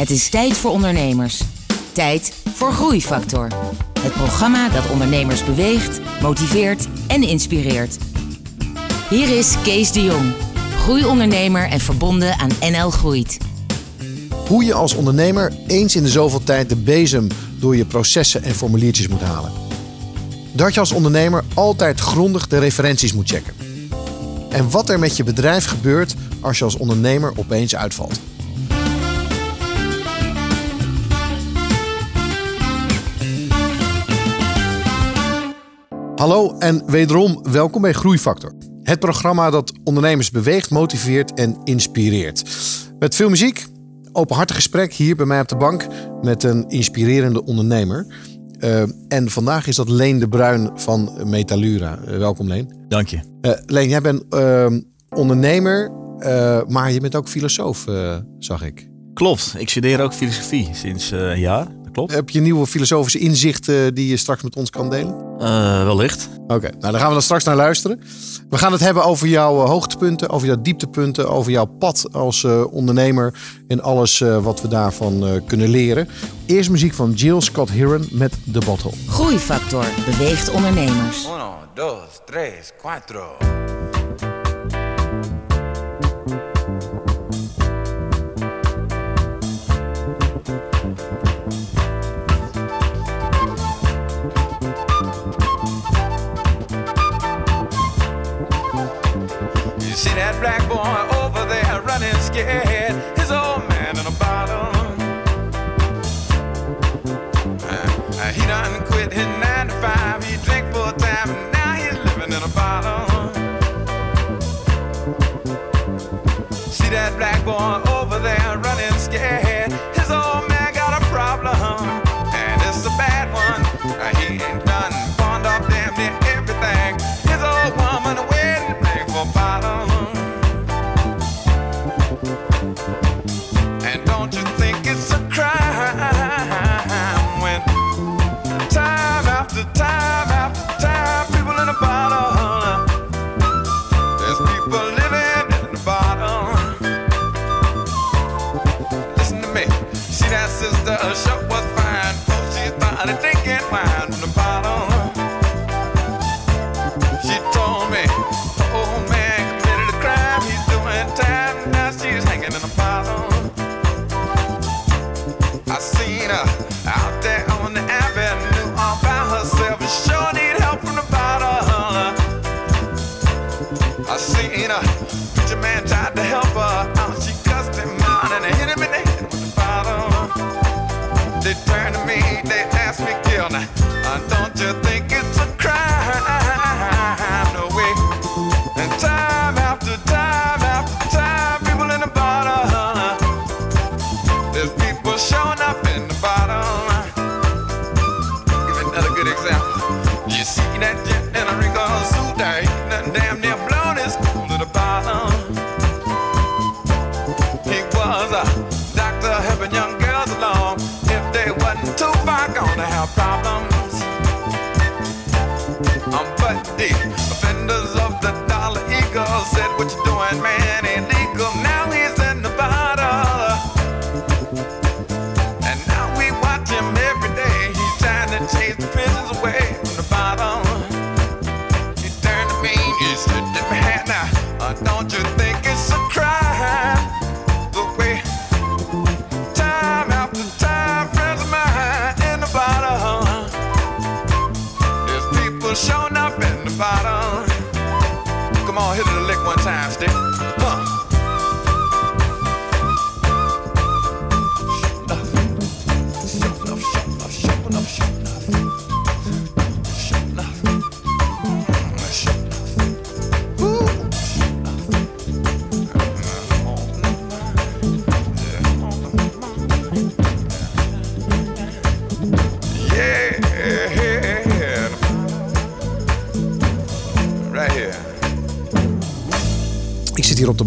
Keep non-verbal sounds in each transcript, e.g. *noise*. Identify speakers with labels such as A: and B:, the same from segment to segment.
A: Het is tijd voor ondernemers. Tijd voor Groeifactor. Het programma dat ondernemers beweegt, motiveert en inspireert. Hier is Kees de Jong, groeiondernemer en verbonden aan NL Groeit.
B: Hoe je als ondernemer eens in de zoveel tijd de bezem door je processen en formuliertjes moet halen. Dat je als ondernemer altijd grondig de referenties moet checken. En wat er met je bedrijf gebeurt als je als ondernemer opeens uitvalt. Hallo en wederom welkom bij Groeifactor. Het programma dat ondernemers beweegt, motiveert en inspireert. Met veel muziek, openhartig gesprek hier bij mij op de bank met een inspirerende ondernemer. Uh, en vandaag is dat Leen de Bruin van Metalura. Uh, welkom Leen.
C: Dank je.
B: Uh, Leen, jij bent ehm, ondernemer, maar je bent ook filosoof, zag ik.
C: Klopt, ik studeer ook filosofie sinds een jaar. Klopt.
B: Heb je nieuwe filosofische inzichten die je straks met ons kan delen?
C: wellicht.
B: Oké, nou dan gaan we dan straks naar luisteren. We gaan het hebben over jouw hoogtepunten, over jouw dieptepunten, over jouw pad als ondernemer en alles wat we daarvan kunnen leren. Eerst muziek van Jill Scott Heron met The Bottle.
A: Groeifactor beweegt ondernemers.
D: Uno, dos, tres, cuatro. Black boy over there running scared. His old man in a bottle. Uh, he done quit his nine to five. He drink full time and now he's living in a bottle. See that black boy asked me, Gilda, uh, don't you think it's eagle said, What you doing, man?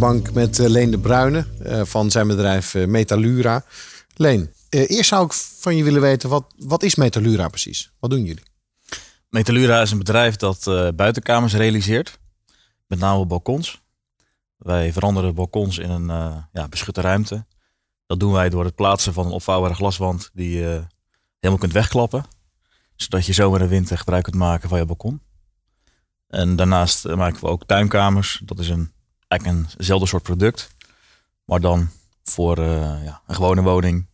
B: Bank met eh, Leen de Bruyne eh, van zijn bedrijf eh, Metalura. Leen, eerst zou ik van je willen weten, wat, wat is Metalura precies? Wat doen jullie?
C: Metalura is een bedrijf dat buitenkamers realiseert. Met name balkons. Wij veranderen balkons in een ja, beschutte ruimte. Dat doen wij door het plaatsen van een opvouwbare glaswand die je helemaal kunt wegklappen. Zodat je zomer en winter gebruik kunt maken van je balkon. En daarnaast maken we ook tuinkamers. Dat is een, eigenlijk eenzelfde soort product. Maar dan voor eh, ja, een gewone woning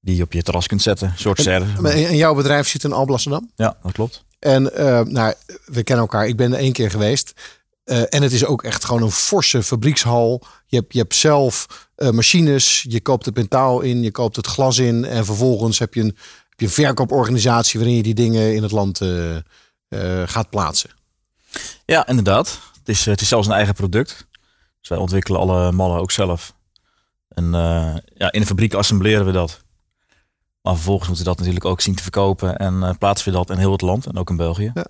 C: die je op je terras kunt zetten. Een soort serre.
B: En, jouw bedrijf zit in Alblasserdam?
C: Ja, dat klopt.
B: En eh, nou, we kennen elkaar. Ik ben er één keer geweest. Eh, en het is ook echt gewoon een forse fabriekshal. Je hebt, je hebt zelf machines. Je koopt het metaal in. Je koopt het glas in. En vervolgens heb je een, heb je een verkooporganisatie waarin je die dingen in het land gaat plaatsen.
C: Ja, inderdaad. Het is, het is zelfs een eigen product. Dus wij ontwikkelen alle mallen ook zelf. En eh, ja, in de fabriek assembleren we dat. Maar vervolgens moeten we dat natuurlijk ook zien te verkopen. En eh, plaatsen we dat in heel het land en ook in België.
B: Ja.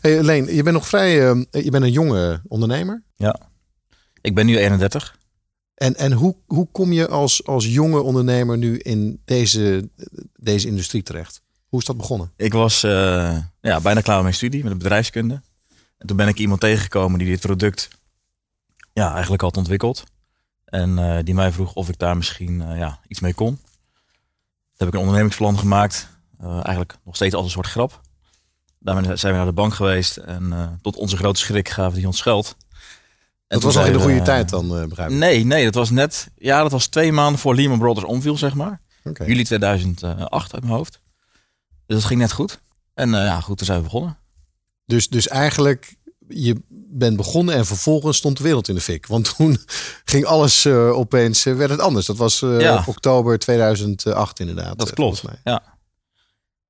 B: Hey, Leen, je bent nog vrij. eh, je bent een jonge ondernemer.
C: Ik ben nu 31.
B: En, en hoe, hoe kom je als, als jonge ondernemer nu in deze, deze industrie terecht? Hoe is dat begonnen?
C: Ik was eh, ja, bijna klaar met mijn studie, met de bedrijfskunde. En toen ben ik iemand tegengekomen die dit product ja, eigenlijk had ontwikkeld. En eh, die mij vroeg of ik daar misschien eh, ja, iets mee kon. Toen heb ik een ondernemingsplan gemaakt. eh, eigenlijk nog steeds als een soort grap. Daarmee zijn we naar de bank geweest. En tot onze grote schrik gaven die ons geld. En
B: Dat was al in de goede tijd dan, begrijp ik.
C: Nee, nee, dat was net... Ja, dat was twee maanden voor Lehman Brothers omviel, zeg maar. Juli 2008 uit mijn hoofd. Dus dat ging net goed. En ja, goed, toen zijn we begonnen.
B: Dus, dus eigenlijk, je bent begonnen en vervolgens stond de wereld in de fik. Want toen *laughs* ging alles eh, opeens, eh, werd het anders. Dat was eh,
C: Ja.
B: oktober 2008 inderdaad.
C: Dat klopt.
B: mij.
C: Ja.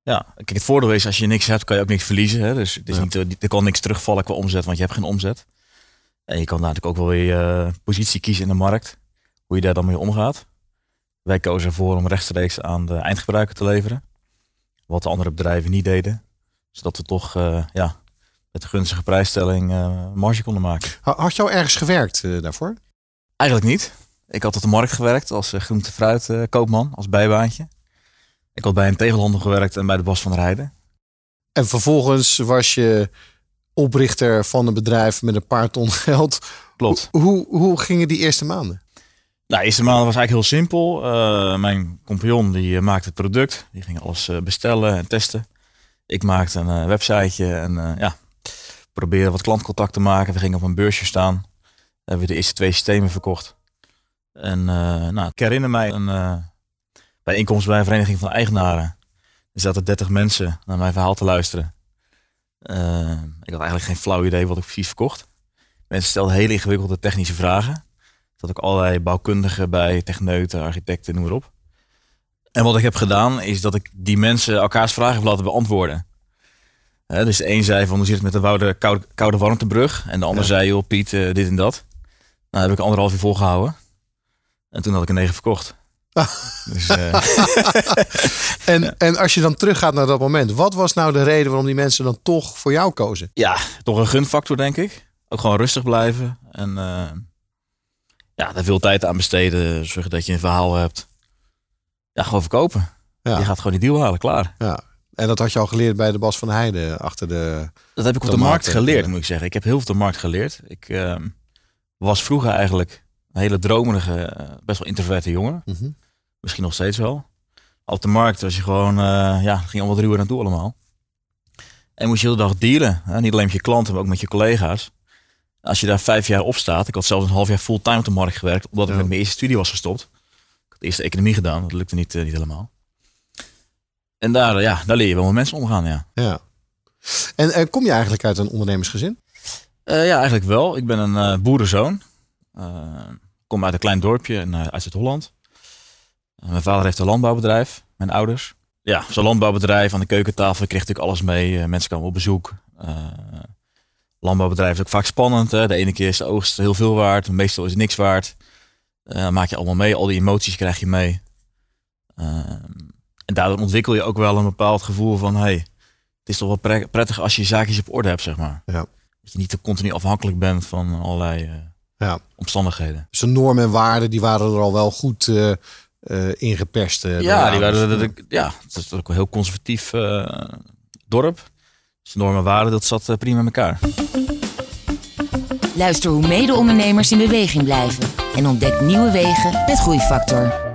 C: Ja, kijk, het voordeel is als je niks hebt, kan je ook niks verliezen. Hè? Dus het is
B: Ja.
C: niet, er kan niks terugvallen qua omzet, want je hebt geen omzet. En je kan natuurlijk ook wel weer je positie kiezen in de markt. Hoe je daar dan mee omgaat. Wij kozen ervoor om rechtstreeks aan de eindgebruiker te leveren. Wat de andere bedrijven niet deden. Zodat we toch ja, met een gunstige prijsstelling eh, marge konden maken.
B: Ha- Had je al ergens gewerkt eh, daarvoor?
C: Eigenlijk niet. Ik had op de markt gewerkt als eh, groente fruit eh, koopman, als bijbaantje. Ik had bij een tegelhandel gewerkt en bij de Bas van der Heijden.
B: En vervolgens was je oprichter van een bedrijf met een paar ton geld.
C: Klopt.
B: Hoe, hoe gingen die eerste maanden?
C: Nou, de eerste maand was eigenlijk heel simpel. Mijn compagnon die maakte het product. Die ging alles bestellen en testen. Ik maakte een websiteje en ja, probeerde wat klantcontact te maken. We gingen op een beursje staan. Hebben we de eerste twee systemen verkocht. En eh, nou, ik herinner mij een eh bijeenkomst bij een vereniging van eigenaren. Er zaten 30 mensen naar mijn verhaal te luisteren. Eh, ik had eigenlijk geen flauw idee wat ik precies verkocht. Mensen stelden hele ingewikkelde technische vragen. Zat ook allerlei bouwkundigen bij, techneuten, architecten, noem maar op. En wat ik heb gedaan, is dat ik die mensen elkaars vragen heb laten beantwoorden. Hè, dus de een zei van, hoe zit het met de woude, koude, koude warmtebrug? En de ander
B: Ja.
C: zei, joh Piet, eh, dit en dat. Nou, heb ik anderhalf uur volgehouden. En toen had ik een negen verkocht. *laughs* dus, eh, *laughs*
B: En, en als je dan teruggaat naar dat moment, wat was nou de reden waarom die mensen dan toch voor jou kozen?
C: ja, toch een gunfactor, denk ik. Ook gewoon rustig blijven. En eh, ja, daar veel tijd aan besteden. Zorgen dat je een verhaal hebt. Ja, gewoon verkopen.
B: Ja.
C: Je gaat gewoon die deal halen, klaar.
B: Ja. En dat had je al geleerd bij de Bas van Heijden achter de.
C: Dat heb ik op de markt geleerd, moet ik zeggen. Ik heb heel veel op de markt geleerd. Ik ehm, was vroeger eigenlijk een hele dromerige, eh, best wel introverte jongen.
B: Mhm.
C: Misschien nog steeds wel. Op de markt was je gewoon, eh, ja, ging al wat ruwer naartoe allemaal. En moest je de hele dag dealen. Hè? Niet alleen met je klanten, maar ook met je collega's. Als je daar vijf jaar op staat. Ik had zelfs een half jaar fulltime op de markt gewerkt. Omdat ik met mijn eerste studie was gestopt. Ik had eerst economie gedaan. Dat lukte niet, eh, niet helemaal. En daar, ja, daar leer je wel met mensen omgaan, ja.
B: Ja. En eh, kom je eigenlijk uit een ondernemersgezin?
C: Eh, ja, eigenlijk wel. Ik ben een eh, boerenzoon. Ik kom uit een klein dorpje in, uit Zuid-Holland. Mijn vader heeft een landbouwbedrijf, mijn ouders. Ja, zo'n landbouwbedrijf aan de keukentafel ik kreeg natuurlijk alles mee. Mensen kwamen op bezoek. Landbouwbedrijf is ook vaak spannend. Hè? De ene keer is de oogst heel veel waard, meestal is het niks waard. Maak je allemaal mee, al die emoties krijg je mee. En daardoor ontwikkel je ook wel een bepaald gevoel van... Hey, het is toch wel pre- prettig als je je zaakjes op orde hebt, zeg maar.
B: Ja.
C: Dat je niet te continu afhankelijk bent van allerlei eh,
B: Ja.
C: omstandigheden.
B: Dus de normen en waarden die waren er al wel goed eh eh, ingeperst. eh,
C: ja, die waren, dat- ja, het is ook een heel conservatief eh, dorp. Dus de normen en waarden, dat zat prima in elkaar.
A: Luister hoe mede-ondernemers in beweging blijven en ontdek nieuwe wegen met Groeifactor.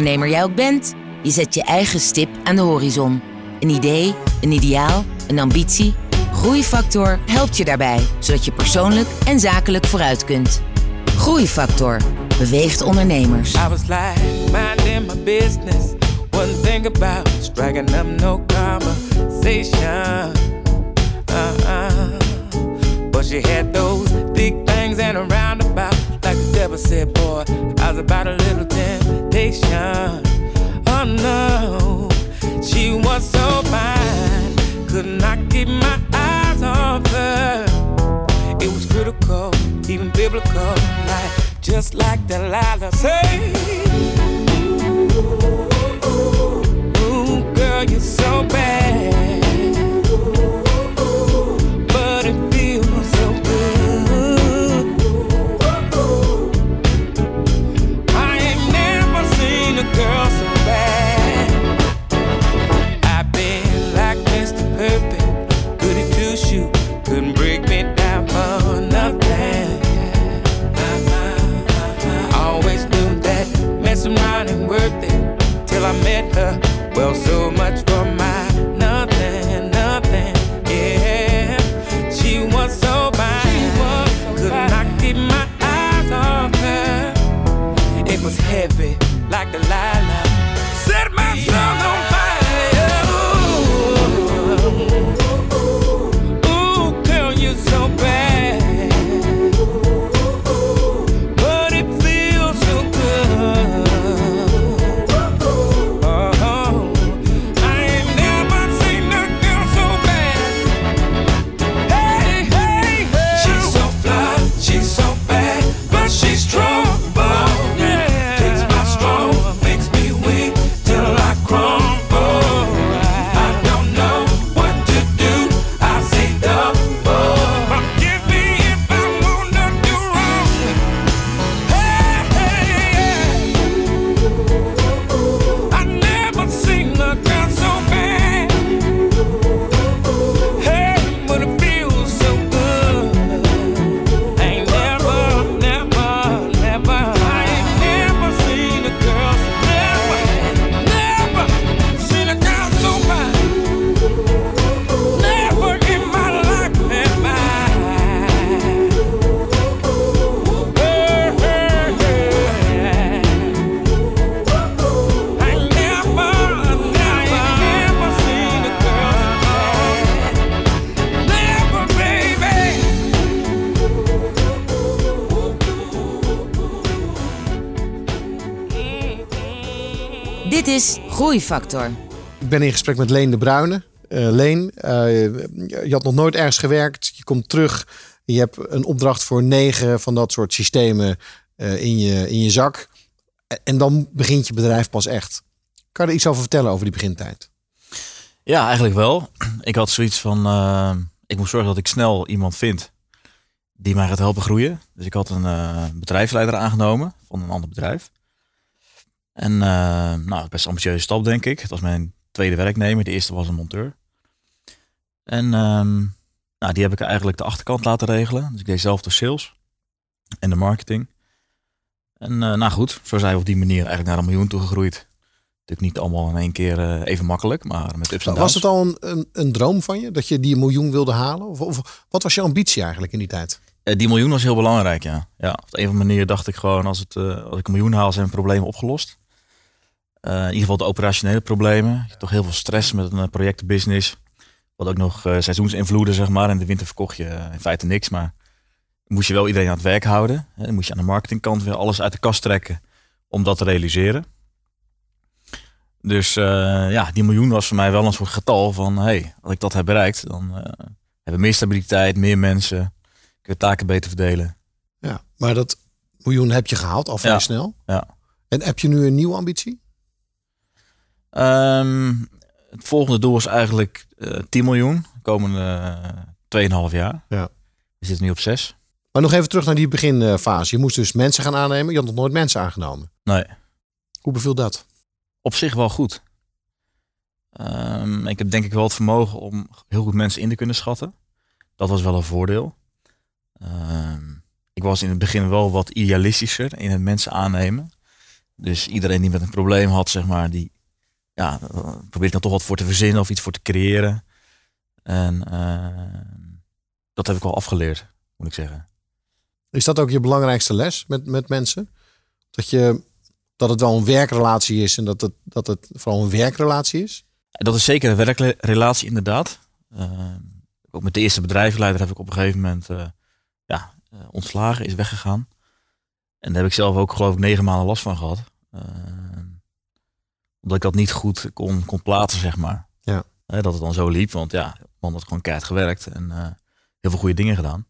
A: Ondernemer jij ook bent, je zet je eigen stip aan de horizon. Een idee, een ideaal, een ambitie. Groeifactor helpt je daarbij, zodat je persoonlijk en zakelijk vooruit kunt. Groeifactor beweegt ondernemers.
E: I was like, minding my business. Wasn't thinking about striking up no conversation. Uh-uh. But she had those big things and a roundabout. Like the devil said, boy, I was about a little temptation. Oh no, she was so fine. Could not keep my eyes off her. It was critical, even biblical, like just like Delilah say. Ooh, girl, you're so bad,
A: Groeifactor.
B: Ik ben in gesprek met Leen de Bruyne. Eh, Leen, eh, je had nog nooit ergens gewerkt. Je komt terug. Je hebt een opdracht voor negen van dat soort systemen eh, in, je, in je zak. En dan begint je bedrijf pas echt. Kan je er iets over vertellen over die begintijd?
C: Ja, eigenlijk wel. *clears throat* Ik had zoiets van, ik moet zorgen dat ik snel iemand vind die mij gaat helpen groeien. Dus ik had een eh, bedrijfsleider aangenomen van een ander bedrijf. En eh, nou, best een ambitieuze stap denk ik. Het was mijn tweede werknemer. De eerste was een monteur. En ehm, nou, die heb ik eigenlijk de achterkant laten regelen. Dus ik deed zelf de sales en de marketing. En eh, nou goed, zo zijn we op die manier eigenlijk naar een miljoen toe gegroeid. Natuurlijk niet allemaal in één keer eh, even makkelijk, maar met ups en downs.
B: Was het al een, een, een droom van je dat je die miljoen wilde halen? Of, of wat was je ambitie eigenlijk in die tijd?
C: Die miljoen was heel belangrijk, ja. ja. Op een of andere manier dacht ik gewoon, als, het, als ik een miljoen haal, zijn mijn problemen opgelost. Eh, in ieder geval de operationele problemen. Je toch heel veel stress met een eh, projectenbusiness. Wat ook nog eh, seizoensinvloeden, zeg maar. In de winter verkocht je in feite niks, maar moest je wel iedereen aan het werk houden. Hè. Dan moest je aan de marketingkant weer alles uit de kast trekken om dat te realiseren. Dus ja, die miljoen was voor mij wel een soort getal van, hey, als ik dat heb bereikt, dan hebben we meer stabiliteit, meer mensen, kunnen we taken beter verdelen.
B: Ja, maar dat miljoen heb je gehaald al vrij
C: Ja.
B: snel.
C: Ja.
B: En heb je nu een nieuwe ambitie?
C: Ehm, het volgende doel is eigenlijk eh 10 miljoen, de komende uh, 2,5 jaar.
B: Ja.
C: We zitten nu op 6.
B: Maar nog even terug naar die beginfase. Je moest dus mensen gaan aannemen. Je had nog nooit mensen aangenomen.
C: Nee,
B: Hoe beviel dat?
C: op zich wel goed. Ehm, ik heb denk ik wel het vermogen om heel goed mensen in te kunnen schatten. Dat was wel een voordeel. Ehm, ik was in het begin wel wat idealistischer in het mensen aannemen. Dus iedereen die met een probleem had, zeg maar, die ja, eh, probeer ik dan toch wat voor te verzinnen of iets voor te creëren. En ehm, dat heb ik wel afgeleerd, moet ik zeggen.
B: Is dat ook je belangrijkste les met, met mensen? Dat, je, dat het wel een werkrelatie is en dat het, dat het vooral een werkrelatie is?
C: Dat is zeker een werkrelatie, inderdaad. Ehm, ook met de eerste bedrijfsleider heb ik op een gegeven moment eh, ja, eh, ontslagen, is weggegaan. En daar heb ik zelf ook geloof ik negen maanden last van gehad. Omdat ik dat niet goed kon, kon plaatsen, zeg maar.
B: Ja.
C: Dat het dan zo liep, want ja, man had gewoon keihard gewerkt en eh, heel veel goede dingen gedaan.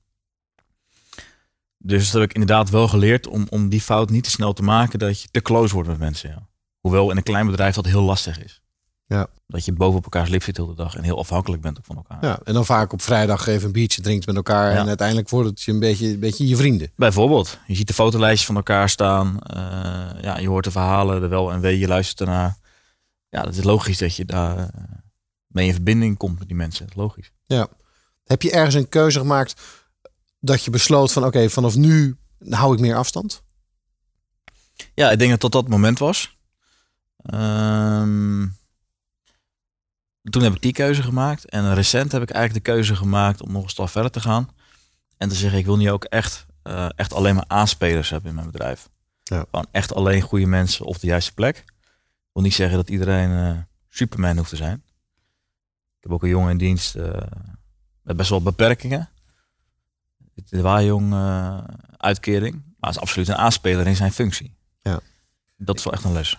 C: Dus dat heb ik inderdaad wel geleerd om, om die fout niet te snel te maken dat je te close wordt met mensen. Ja. Hoewel in een klein bedrijf dat heel lastig is.
B: Ja.
C: Dat je boven op elkaars lip zit de hele dag en heel afhankelijk bent ook van elkaar.
B: Ja, en dan vaak op vrijdag even een biertje drinkt met elkaar.
C: Ja.
B: En uiteindelijk wordt het je een beetje, een beetje je vrienden.
C: Bijvoorbeeld, je ziet de fotolijstjes van elkaar staan. eh, ja, je hoort de verhalen, de wel en wee, je luistert ernaar. Ja, dat is logisch dat je daar eh, mee in verbinding komt met die mensen. Dat is logisch.
B: Heb je ergens een keuze gemaakt dat je besloot van oké, vanaf nu hou ik meer afstand?
C: Ja, ik denk dat dat dat moment was. Ehm, toen heb ik die keuze gemaakt. En recent heb ik eigenlijk de keuze gemaakt om nog een stap verder te gaan. En te zeggen, ik wil nu ook echt, eh, echt alleen maar aanspelers hebben in mijn bedrijf.
B: Ja.
C: Gewoon echt alleen goede mensen op de juiste plek. Ik wil niet zeggen dat iedereen eh, Superman hoeft te zijn. Ik heb ook een jongen in dienst eh, met best wel beperkingen. De Waaijong uitkering. Maar is absoluut een aanspeler in zijn functie.
B: Ja.
C: Dat is wel echt een les.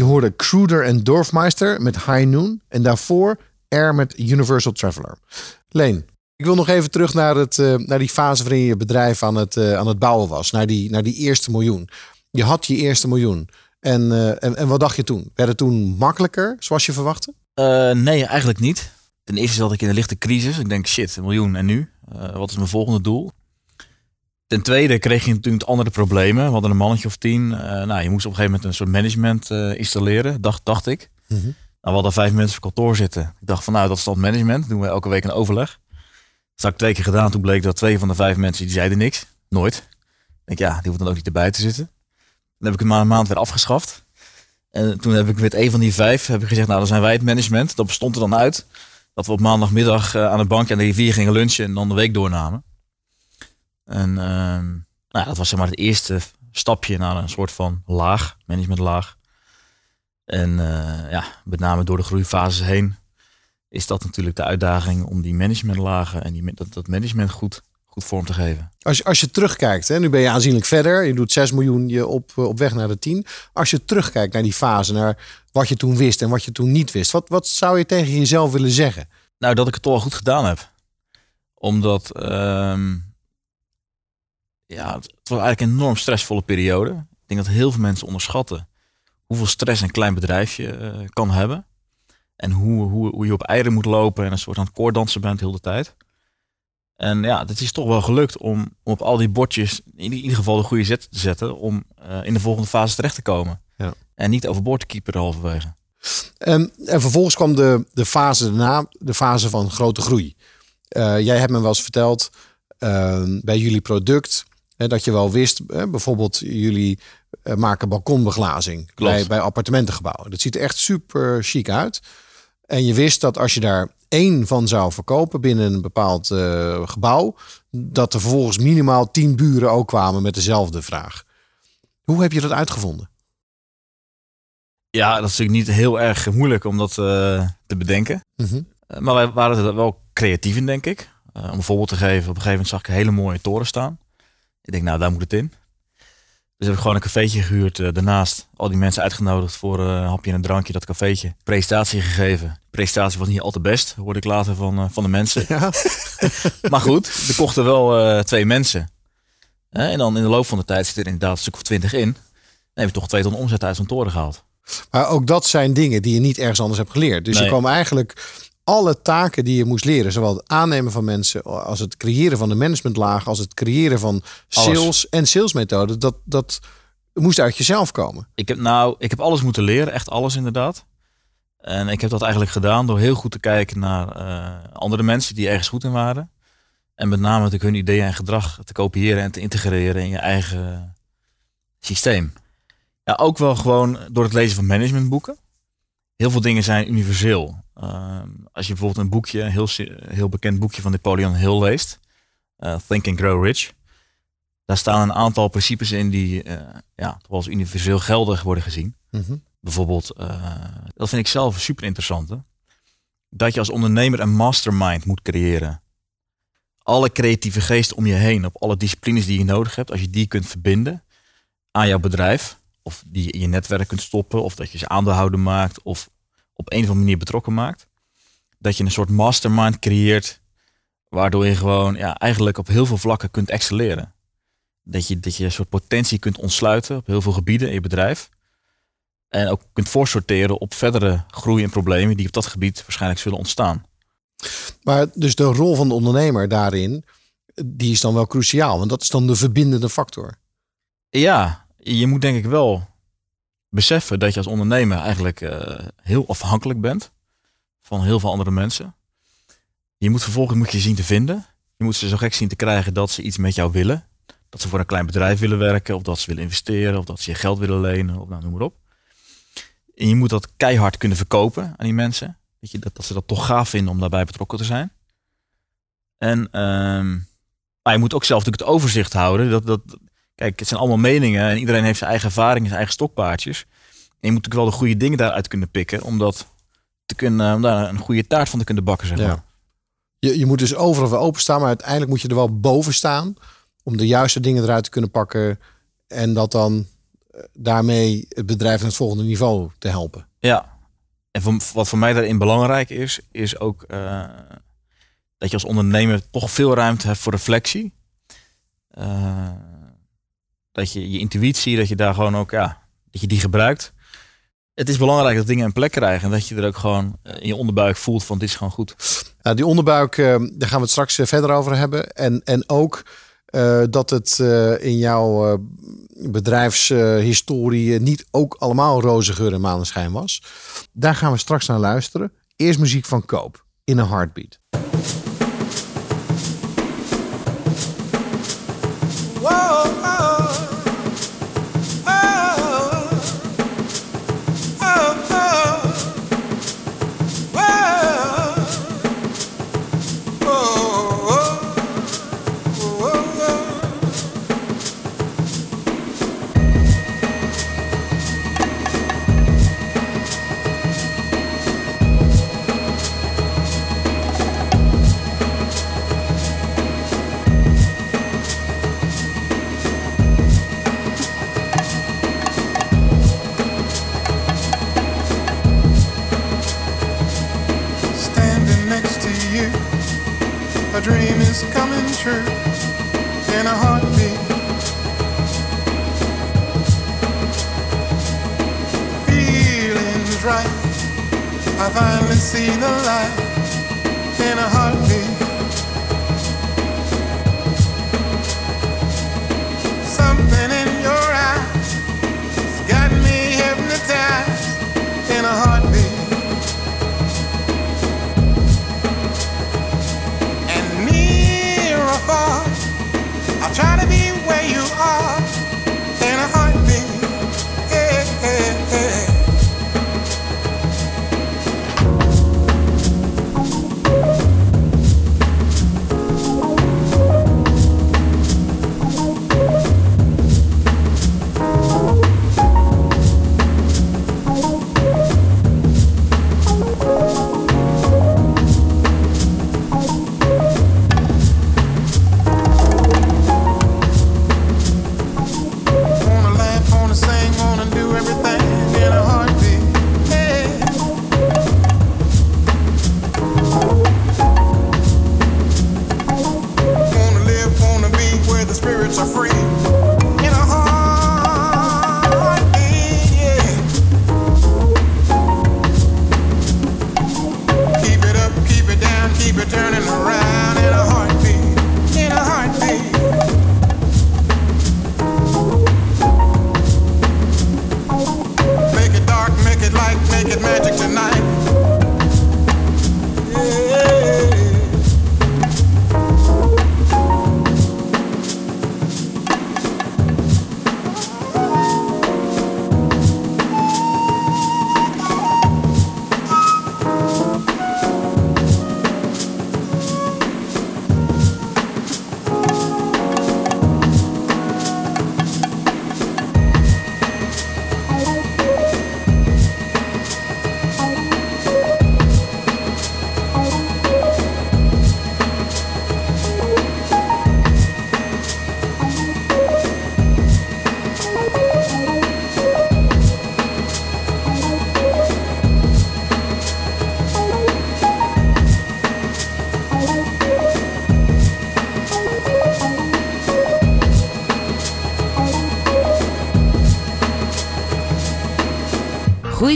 B: Je hoorde Kruder en Dorfmeister met High Noon. En daarvoor Air met Universal Traveler. Leen, Ik wil nog even terug naar, het, eh, naar die fase waarin je bedrijf aan het, eh, aan het bouwen was. Naar die, naar die eerste miljoen. Je had je eerste miljoen. En, eh, en, wat dacht je toen? Werd het toen makkelijker, zoals je verwachtte?
C: Nee, eigenlijk niet. Ten eerste zat ik in een lichte crisis. Ik denk, shit, een miljoen en nu? Wat is mijn volgende doel? Ten tweede kreeg je natuurlijk andere problemen. We hadden een mannetje of tien. Eh, nou, je moest op een gegeven moment een soort management eh, installeren, dacht, dacht ik.
B: Mhm.
C: Nou, we hadden vijf mensen op kantoor zitten. Ik dacht van, nou, dat is dan management. Doen we elke week een overleg. Dat heb ik twee keer gedaan. Toen bleek dat twee van de vijf mensen, die zeiden niks. Nooit. Ik denk, ja, die hoeft dan ook niet erbij te zitten. Dan heb ik het maar een maand weer afgeschaft. En toen heb ik met een van die vijf heb ik gezegd, nou, dan zijn wij het management. Dat bestond er dan uit dat we op maandagmiddag eh, aan de bank en de rivier gingen lunchen en dan de week doornamen. En ehm, nou, ja, dat was zeg maar het eerste stapje naar een soort van laag, managementlaag. En eh, ja, met name door de groeifases heen is dat natuurlijk de uitdaging om die managementlagen en die, dat, dat management goed, goed vorm te geven.
B: Als je, als je terugkijkt, hè, nu ben je aanzienlijk verder. Je doet 6 miljoen je op, eh, op weg naar de 10. Als je terugkijkt naar die fase, naar wat je toen wist en wat je toen niet wist. Wat, wat zou je tegen jezelf willen zeggen?
C: Nou, dat ik het toch goed gedaan heb. Omdat, ehm, ja, het het was eigenlijk een enorm stressvolle periode. Ik denk dat heel veel mensen onderschatten hoeveel stress een klein bedrijfje eh, kan hebben. En hoe, hoe, hoe je op eieren moet lopen en een soort aan het bent de hele tijd. En ja, het is toch wel gelukt om, om op al die bordjes in ieder geval de goede zet te zetten om eh, in de volgende fase terecht te komen.
B: Ja.
C: En niet overboord te keeperen halverwege.
B: En, en vervolgens kwam de, de fase daarna, de fase van grote groei. Eh, jij hebt me wel eens verteld eh, bij jullie product dat je wel wist, hè, bijvoorbeeld jullie eh, maken balkonbeglazing bij, bij appartementengebouwen. Dat ziet er echt super chic uit. En je wist dat als je daar één van zou verkopen binnen een bepaald eh, gebouw, dat er vervolgens minimaal tien buren ook kwamen met dezelfde vraag. Hoe heb je dat uitgevonden?
C: Ja, dat is natuurlijk niet heel erg moeilijk om dat eh, te bedenken.
B: Mhm.
C: Maar wij waren er wel creatief in, denk ik. Om een voorbeeld te geven, op een gegeven moment zag ik een hele mooie toren staan. Ik denk, nou, daar moet het in. Dus heb ik gewoon een cafeetje gehuurd eh, daarnaast. Al die mensen uitgenodigd voor eh, een hapje en een drankje, dat cafeetje. Presentatie gegeven. De presentatie was niet al te best, hoorde ik later van, eh, van de mensen.
B: Ja. *laughs*
C: Maar goed, er kochten wel twee mensen. En dan in de loop van de tijd zit er inderdaad een stuk of twintig in. Dan heb je toch twee ton omzet uit zo'n toren gehaald.
B: Maar ook dat zijn dingen die je niet ergens anders hebt geleerd. Dus je kwam eigenlijk alle taken die je moest leren, zowel het aannemen van mensen als het creëren van de managementlaag, als het creëren van sales en salesmethoden, dat, dat moest uit jezelf komen.
C: Ik heb nou, ik heb alles moeten leren, echt alles inderdaad. En ik heb dat eigenlijk gedaan door heel goed te kijken naar eh, andere mensen die ergens goed in waren. En met name natuurlijk hun ideeën en gedrag te kopiëren en te integreren in je eigen systeem. Ja, ook wel gewoon door het lezen van managementboeken. Heel veel dingen zijn universeel. Ehm, als je bijvoorbeeld een boekje, een heel, heel bekend boekje van Napoleon Hill leest, eh, Think and Grow Rich. Daar staan een aantal principes in die eh, ja, toch als universeel geldig worden gezien.
B: Mhm.
C: Bijvoorbeeld, eh, dat vind ik zelf super interessant. Hè? Dat je als ondernemer een mastermind moet creëren. Alle creatieve geesten om je heen, op alle disciplines die je nodig hebt, als je die kunt verbinden aan jouw bedrijf, of die je in je netwerk kunt stoppen, of dat je ze aandeelhouder maakt, of op een of andere manier betrokken maakt, dat je een soort mastermind creëert, waardoor je gewoon ja, eigenlijk op heel veel vlakken kunt excelleren. Dat je, dat je een soort potentie kunt ontsluiten op heel veel gebieden in je bedrijf. En ook kunt voorsorteren op verdere groei en problemen die op dat gebied waarschijnlijk zullen ontstaan.
B: Maar dus de rol van de ondernemer daarin, die is dan wel cruciaal, want dat is dan de verbindende factor.
C: Ja, je moet denk ik wel beseffen dat je als ondernemer eigenlijk eh, heel afhankelijk bent van heel veel andere mensen. Je moet vervolgens moet je zien te vinden. Je moet ze zo gek zien te krijgen dat ze iets met jou willen. Dat ze voor een klein bedrijf willen werken, of dat ze willen investeren, of dat ze je geld willen lenen, of nou, noem maar op. En je moet dat keihard kunnen verkopen aan die mensen. Je, dat, ze dat toch gaaf vinden om daarbij betrokken te zijn. En ehm, je moet ook zelf natuurlijk het overzicht houden. Dat, dat, kijk, het zijn allemaal meningen en iedereen heeft zijn eigen ervaringen, zijn eigen stokpaardjes. En je moet natuurlijk wel de goede dingen daaruit kunnen pikken om dat te kunnen, om daar een goede taart van te kunnen bakken, zeg maar.
B: Ja. Je, je moet dus overal wel openstaan, maar uiteindelijk moet je er wel boven staan om de juiste dingen eruit te kunnen pakken en dat dan eh, daarmee het bedrijf naar het volgende niveau te helpen.
C: Ja. En voor, wat voor mij daarin belangrijk is, is ook eh, dat je als ondernemer toch veel ruimte hebt voor reflectie. Eh, dat je je intuïtie, dat je daar gewoon ook, ja, dat je die gebruikt. Het is belangrijk dat dingen een plek krijgen en dat je er ook gewoon eh, in je onderbuik voelt van dit is gewoon goed.
F: Nou, die onderbuik, eh, daar gaan we het straks eh, verder over hebben. En, en ook dat het in jouw bedrijfshistorie niet ook allemaal roze geur en maneschijn was. Daar gaan we straks naar luisteren. Eerst muziek van Koop, In a Heartbeat.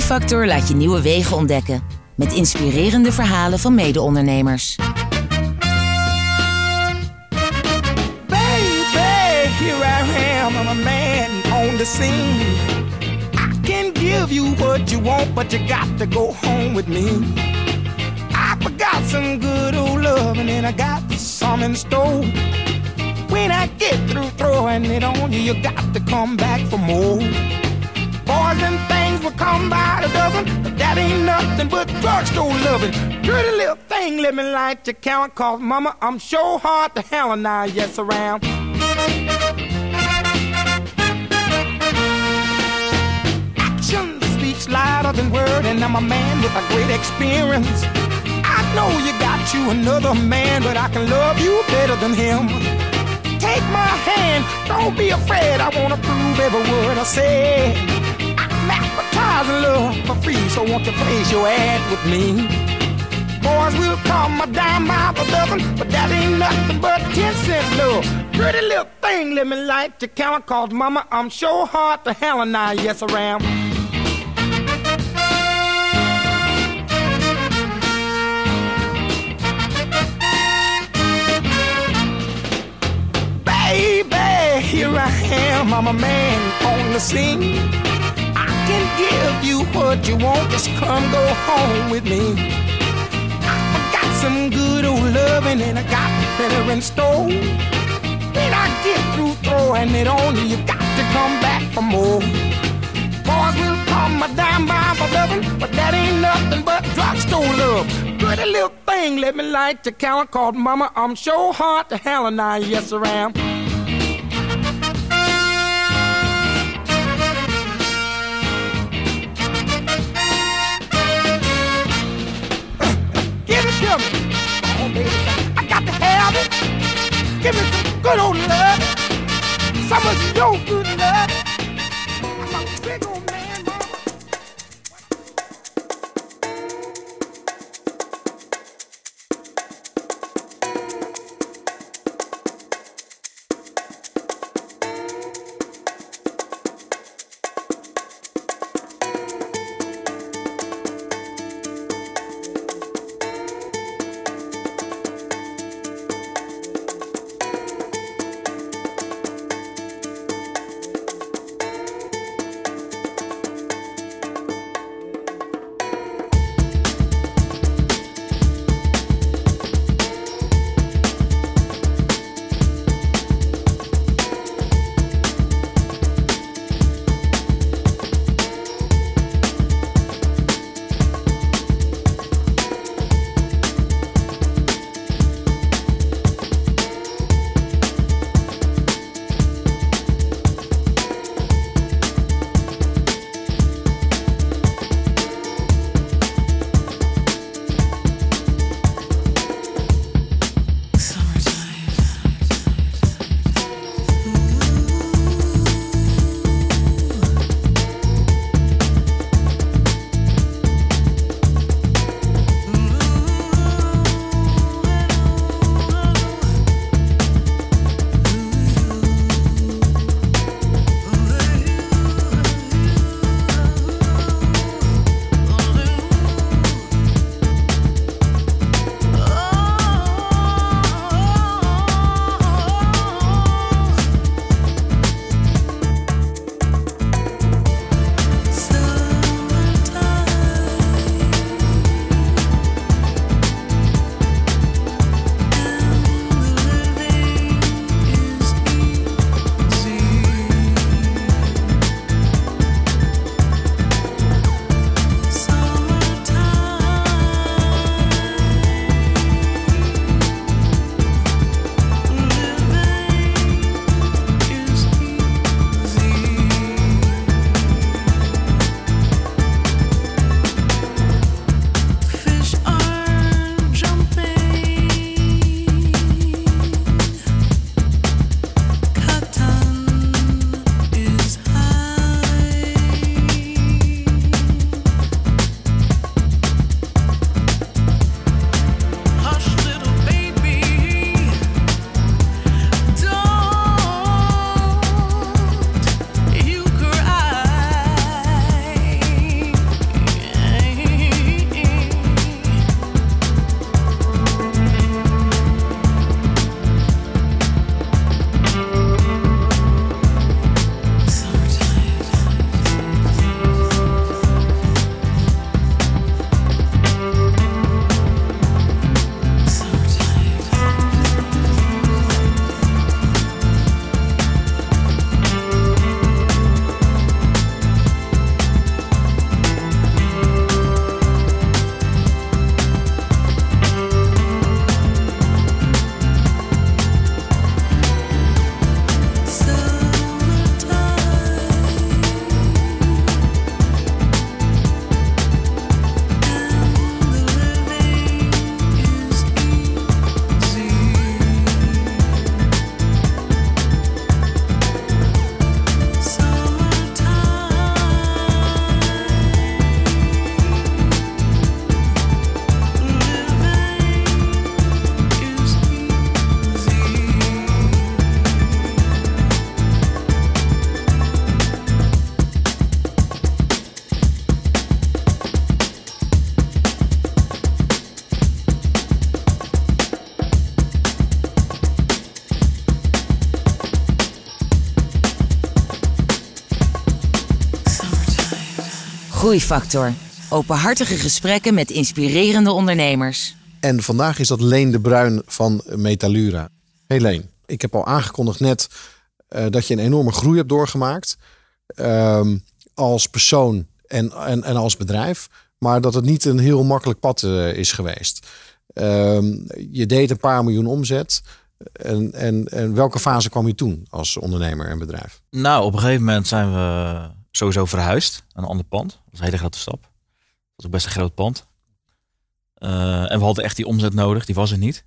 A: Groeifactor laat je nieuwe wegen ontdekken. Met inspirerende verhalen van mede-ondernemers.
G: Baby, here I am, I'm a man on the scene. I can give you what you want, but you got to go home with me. I forgot some good old love, and then I got some in store. When I get through throwing it on you, you got to come back for more. Boys and things will come by the dozen, but that ain't nothing but drugstore loving. Pretty little thing, let me light your count, cause mama, I'm sure hard to hell now, yes, around. Action speaks louder than word, and I'm a man with a great experience. I know you got you another man, but I can love you better than him. Take my hand, don't be afraid. I wanna prove every word I say. I'm love for free, so won't you place your ad with me? Boys will come a dime by the dozen, but that ain't nothing but ten cent love. Pretty little thing, let me light your count, cause mama, I'm sure hard to hell and I, yes I am. Baby, here I am, I'm a man on the scene. I can give you what you want, just come go home with me. I got some good old loving and I got better in store. When I get through throwing it on you, you got to come back for more. Boys will come a dime by for loving, but that ain't nothing but drugstore love. Pretty little thing, let me light your count called Mama. I'm sure hard to hell and I, yes I am. Give me some good old love. Some of your good love.
A: Groeifactor. Openhartige gesprekken met inspirerende ondernemers.
B: En vandaag is dat Leen de Bruin van Metalura. Hey Leen, ik heb al aangekondigd net eh, dat je een enorme groei hebt doorgemaakt. ehm, als persoon en, en, en als bedrijf. Maar dat het niet een heel makkelijk pad eh, is geweest. Ehm, je deed een paar miljoen omzet. En, en, en welke fase kwam je toen als ondernemer en bedrijf?
C: Nou, op een gegeven moment zijn we sowieso verhuisd naar een ander pand. Dat was een hele grote stap. Dat was ook best een groot pand. Eh, en we hadden echt die omzet nodig, die was er niet.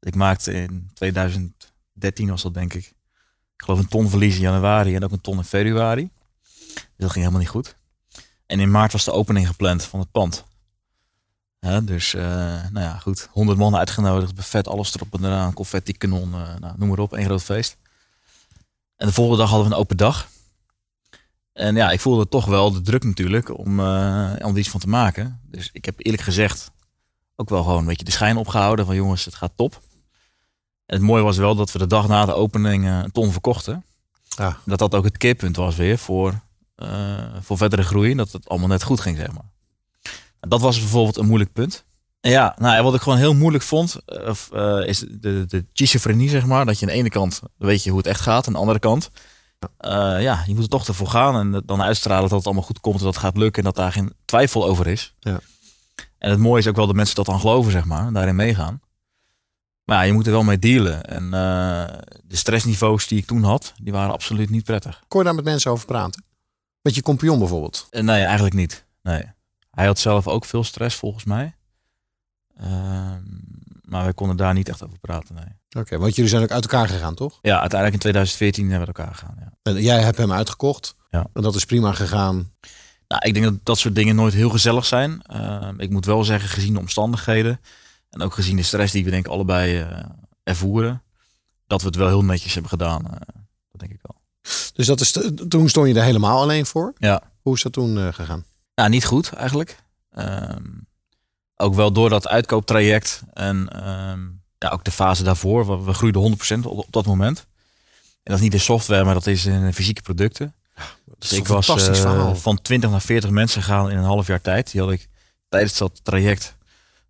C: Ik maakte in 2013 was dat denk ik. Ik geloof een ton verlies in januari en ook een ton in februari. Dus dat ging helemaal niet goed. En in maart was de opening gepland van het pand. Dus, eh, nou ja, goed. 100 man uitgenodigd, buffet, alles erop en eraan, confetti, kanon, eh, nou, noem maar op, één groot feest. En de volgende dag hadden we een open dag. En ja, ik voelde toch wel de druk natuurlijk om, eh, om er iets van te maken. Dus ik heb eerlijk gezegd ook wel gewoon een beetje de schijn opgehouden van jongens, het gaat top. En het mooie was wel dat we de dag na de opening eh, een ton verkochten.
B: Ah.
C: Dat dat ook het keerpunt was weer voor, eh, voor verdere groei. Dat het allemaal net goed ging, zeg maar. En dat was bijvoorbeeld een moeilijk punt. En ja, nou, wat ik gewoon heel moeilijk vond, is de, de schizofrenie, zeg maar. Dat je aan de ene kant weet je hoe het echt gaat, aan de andere kant, eh, ja, je moet er toch ervoor gaan en dan uitstralen dat het allemaal goed komt en dat het gaat lukken en dat daar geen twijfel over is.
B: Ja.
C: En het mooie is ook wel dat mensen dat dan geloven, zeg maar, daarin meegaan. Maar ja, je moet er wel mee dealen. En eh, de stressniveaus die ik toen had, die waren absoluut niet prettig.
B: Kon je daar met mensen over praten? Met je compagnon bijvoorbeeld?
C: En nee, eigenlijk niet. Nee. Hij had zelf ook veel stress, volgens mij. Ehm, maar wij konden daar niet echt over praten, nee.
B: Oké, want jullie zijn ook uit elkaar gegaan, toch?
C: Ja, uiteindelijk in 2014 hebben we elkaar gegaan, ja.
B: En jij hebt hem uitgekocht.
C: Ja.
B: En dat is prima gegaan.
C: Nou, ik denk dat dat soort dingen nooit heel gezellig zijn. Ehm, ik moet wel zeggen, gezien de omstandigheden en ook gezien de stress die we denk ik allebei eh, ervoeren, dat we het wel heel netjes hebben gedaan. eh, dat denk ik wel.
B: Dus dat is toen stond je er helemaal alleen voor.
C: Ja.
B: Hoe is dat toen eh, gegaan?
C: Nou, niet goed eigenlijk. Ehm, ook wel door dat uitkooptraject en ehm, ja, ook de fase daarvoor. We, groeiden 100% op, op dat moment. En dat is niet in software, maar dat is in fysieke producten.
B: Dat is
C: Dus ik was
B: fantastisch
C: eh,
B: verhaal.
C: van 20 naar 40 mensen gegaan in een half jaar tijd. Die had ik tijdens dat traject,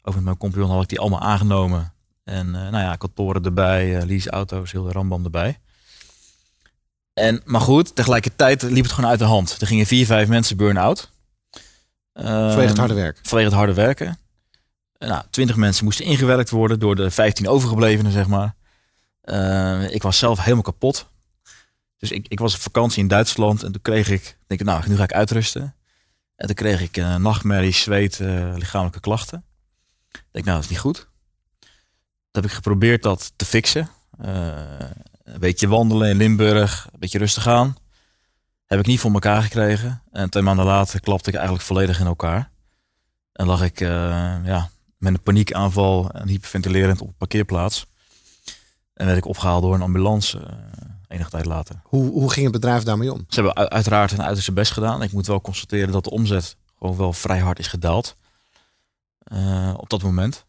C: ook met mijn compagnon, had ik die allemaal aangenomen. En eh, nou ja, kantoren erbij, eh leaseauto's, heel de rambam erbij. En, maar goed, tegelijkertijd liep het gewoon uit de hand. Er gingen vier, vijf mensen burn-out.
B: Vanwege het
C: Ehm,
B: harde werk.
C: vanwege het harde werken. En Nou, 20 mensen moesten ingewerkt worden door de 15 overgeblevenen, zeg maar. Eh, ik was zelf helemaal kapot. Dus ik, ik was op vakantie in Duitsland en toen kreeg ik, denk ik, nou, nu ga ik uitrusten. En toen kreeg ik eh nachtmerries, zweet, eh, lichamelijke klachten. Ik denk, nou, dat is niet goed. Toen heb ik geprobeerd dat te fixen. Eh, een beetje wandelen in Limburg, een beetje rustig aan. Heb ik niet voor elkaar gekregen. En twee maanden later klapte ik eigenlijk volledig in elkaar. En lag ik eh, ja, met een paniekaanval en hyperventilerend op een parkeerplaats. En werd ik opgehaald door een ambulance eh, enige tijd later.
B: Hoe, hoe ging het bedrijf daarmee om?
C: Ze hebben uiteraard hun uiterste best gedaan. Ik moet wel constateren dat de omzet gewoon wel vrij hard is gedaald. eh, op dat moment.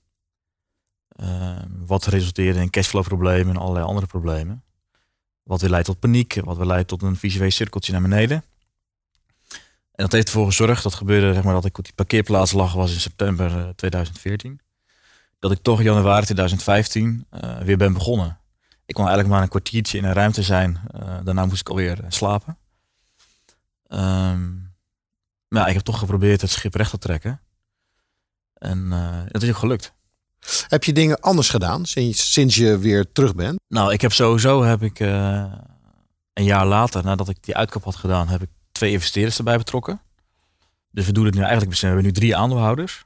C: Eh, wat resulteerde in cashflow-problemen en allerlei andere problemen. Wat weer leidt tot paniek, wat weer leidt tot een visueel cirkeltje naar beneden. En dat heeft ervoor gezorgd, dat gebeurde zeg maar, dat ik op die parkeerplaats lag, was in september eh, 2014. Dat ik toch in januari 2015 eh, weer ben begonnen. Ik kon eigenlijk maar een kwartiertje in een ruimte zijn. Eh, daarna moest ik alweer eh, slapen. Ehm, maar ja, ik heb toch geprobeerd het schip recht te trekken. En eh dat is ook gelukt.
B: Heb je dingen anders gedaan sinds, sinds je weer terug bent?
C: Nou, ik heb sowieso heb ik eh, een jaar later, nadat ik die uitkoop had gedaan, heb ik twee investeerders erbij betrokken. Dus we doen het nu eigenlijk, we hebben nu drie aandeelhouders.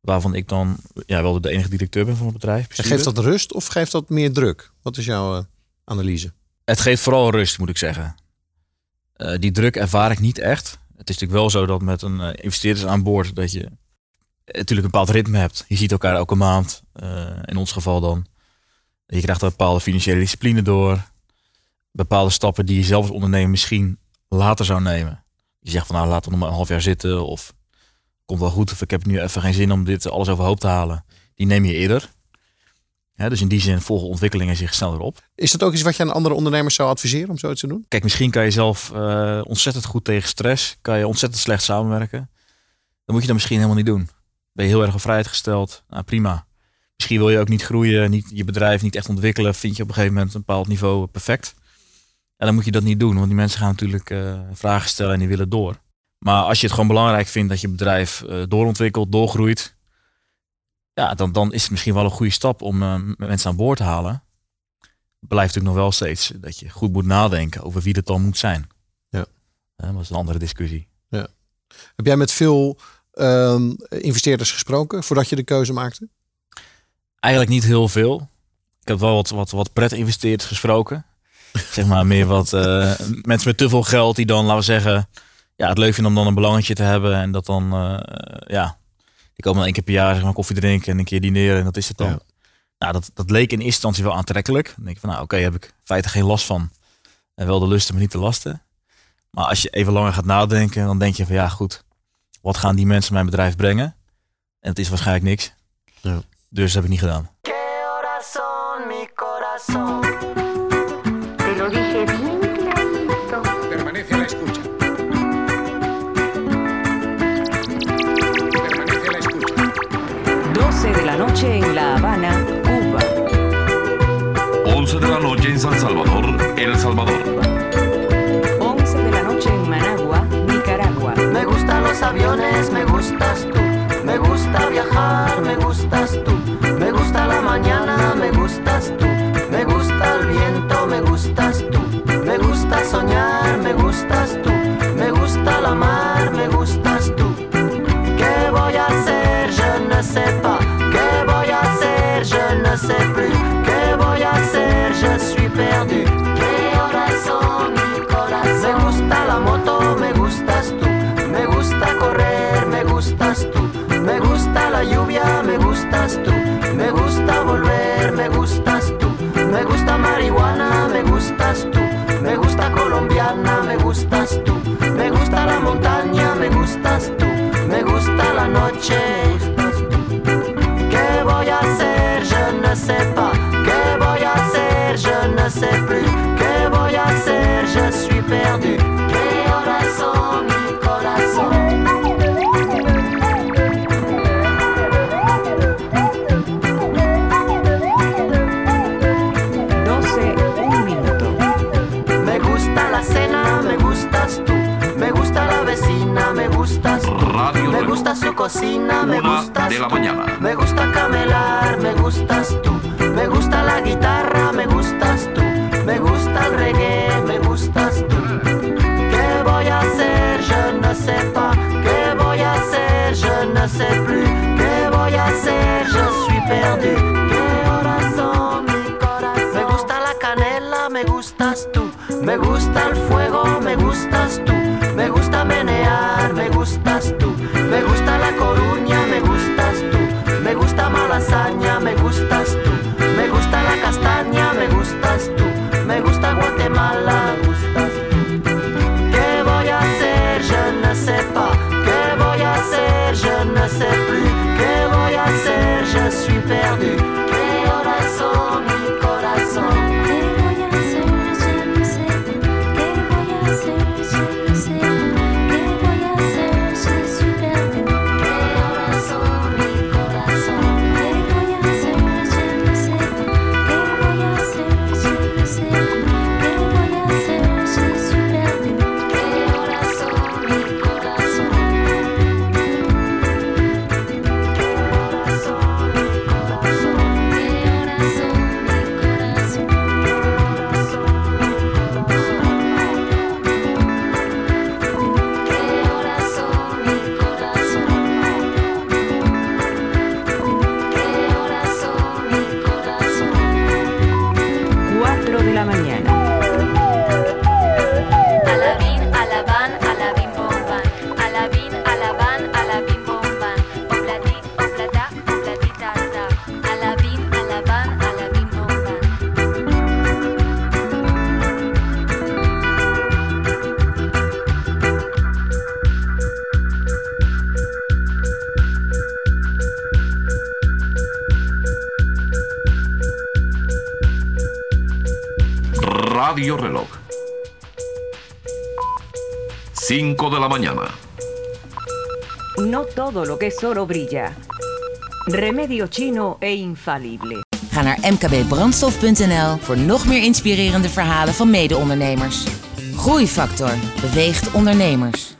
C: Waarvan ik dan ja, wel de enige directeur ben van het bedrijf.
B: En geeft dat rust of geeft dat meer druk? Wat is jouw eh, analyse?
C: Het geeft vooral rust, moet ik zeggen. Eh, die druk ervaar ik niet echt. Het is natuurlijk wel zo dat met een eh, investeerders aan boord dat je natuurlijk een bepaald ritme hebt. Je ziet elkaar elke maand, in ons geval dan. Je krijgt een bepaalde financiële discipline door. Bepaalde stappen die je zelf als ondernemer misschien later zou nemen. Je zegt van nou laten we nog maar een half jaar zitten of komt wel goed of ik heb nu even geen zin om dit alles overhoop te halen. Die neem je eerder. Dus in die zin volgen ontwikkelingen zich sneller op.
B: Is dat ook iets wat je aan andere ondernemers zou adviseren om zoiets te doen?
C: Kijk, misschien kan je zelf eh, ontzettend goed tegen stress, kan je ontzettend slecht samenwerken. Dan moet je dat misschien helemaal niet doen. Ben je heel erg op vrijheid gesteld, nou prima. Misschien wil je ook niet groeien, niet, je bedrijf niet echt ontwikkelen. Vind je op een gegeven moment een bepaald niveau perfect. En dan moet je dat niet doen, want die mensen gaan natuurlijk eh, vragen stellen en die willen door. Maar als je het gewoon belangrijk vindt dat je bedrijf eh, doorontwikkelt, doorgroeit. Ja, dan, dan is het misschien wel een goede stap om eh, mensen aan boord te halen. Het blijft natuurlijk nog wel steeds dat je goed moet nadenken over wie dat dan moet zijn.
B: Ja.
C: Dat is een andere discussie.
B: Heb jij met veel ehm, investeerders gesproken voordat je de keuze maakte?
C: Eigenlijk niet heel veel. Ik heb wel wat, wat, wat pret-investeerders gesproken. Zeg maar meer wat eh, mensen met te veel geld die dan, laten we zeggen, ja, het leuk vinden om dan een belangetje te hebben. En dat dan, eh, ja, die komen dan één keer per jaar zeg maar, koffie drinken en een keer dineren en dat is het dan.
B: Ja.
C: Nou, dat, dat leek in eerste instantie wel aantrekkelijk. Dan denk ik van, nou oké, heb ik in feite geen last van. En wel de lusten, maar niet de lasten. Maar als je even langer gaat nadenken, dan denk je van, ja goed, wat gaan die mensen mijn bedrijf brengen? En het is waarschijnlijk niks.
B: Ja.
C: Dus dat heb ik niet gedaan.
H: Noche en La Habana, Cuba.
I: 11 de la noche en San Salvador, El Salvador.
H: 11 de la noche en Managua, Nicaragua.
J: Me gustan los aviones, me gustas tú. Me gusta viajar, me gustas tú. Me gusta la mañana, me gustas tú. Me gusta el viento, me gustas tú. Me gusta soñar, me gustas tú. Gusta marihuana, me gustas tú. Me gusta colombiana, me gustas tú. Me gusta la montaña, me gustas tú. Me gusta la noche, cocina, me
I: Una
J: gustas
I: de la
J: tú.
I: mañana.
J: Me gusta camelar, me gustas tú.
H: song. Todo lo que es oro brilla. Remedio chino e infalible.
A: Ga naar mkbbrandstof.nl voor nog meer inspirerende verhalen van mede-ondernemers. Groeifactor beweegt ondernemers.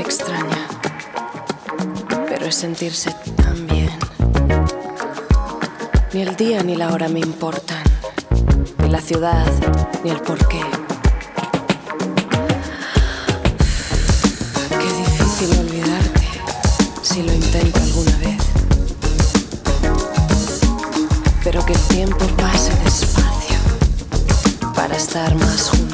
K: Extraña, pero es sentirse tan bien. Ni el día ni la hora me importan, ni la ciudad, ni el porqué. Qué difícil olvidarte si lo intento alguna vez. Pero que el tiempo pase despacio para estar más junto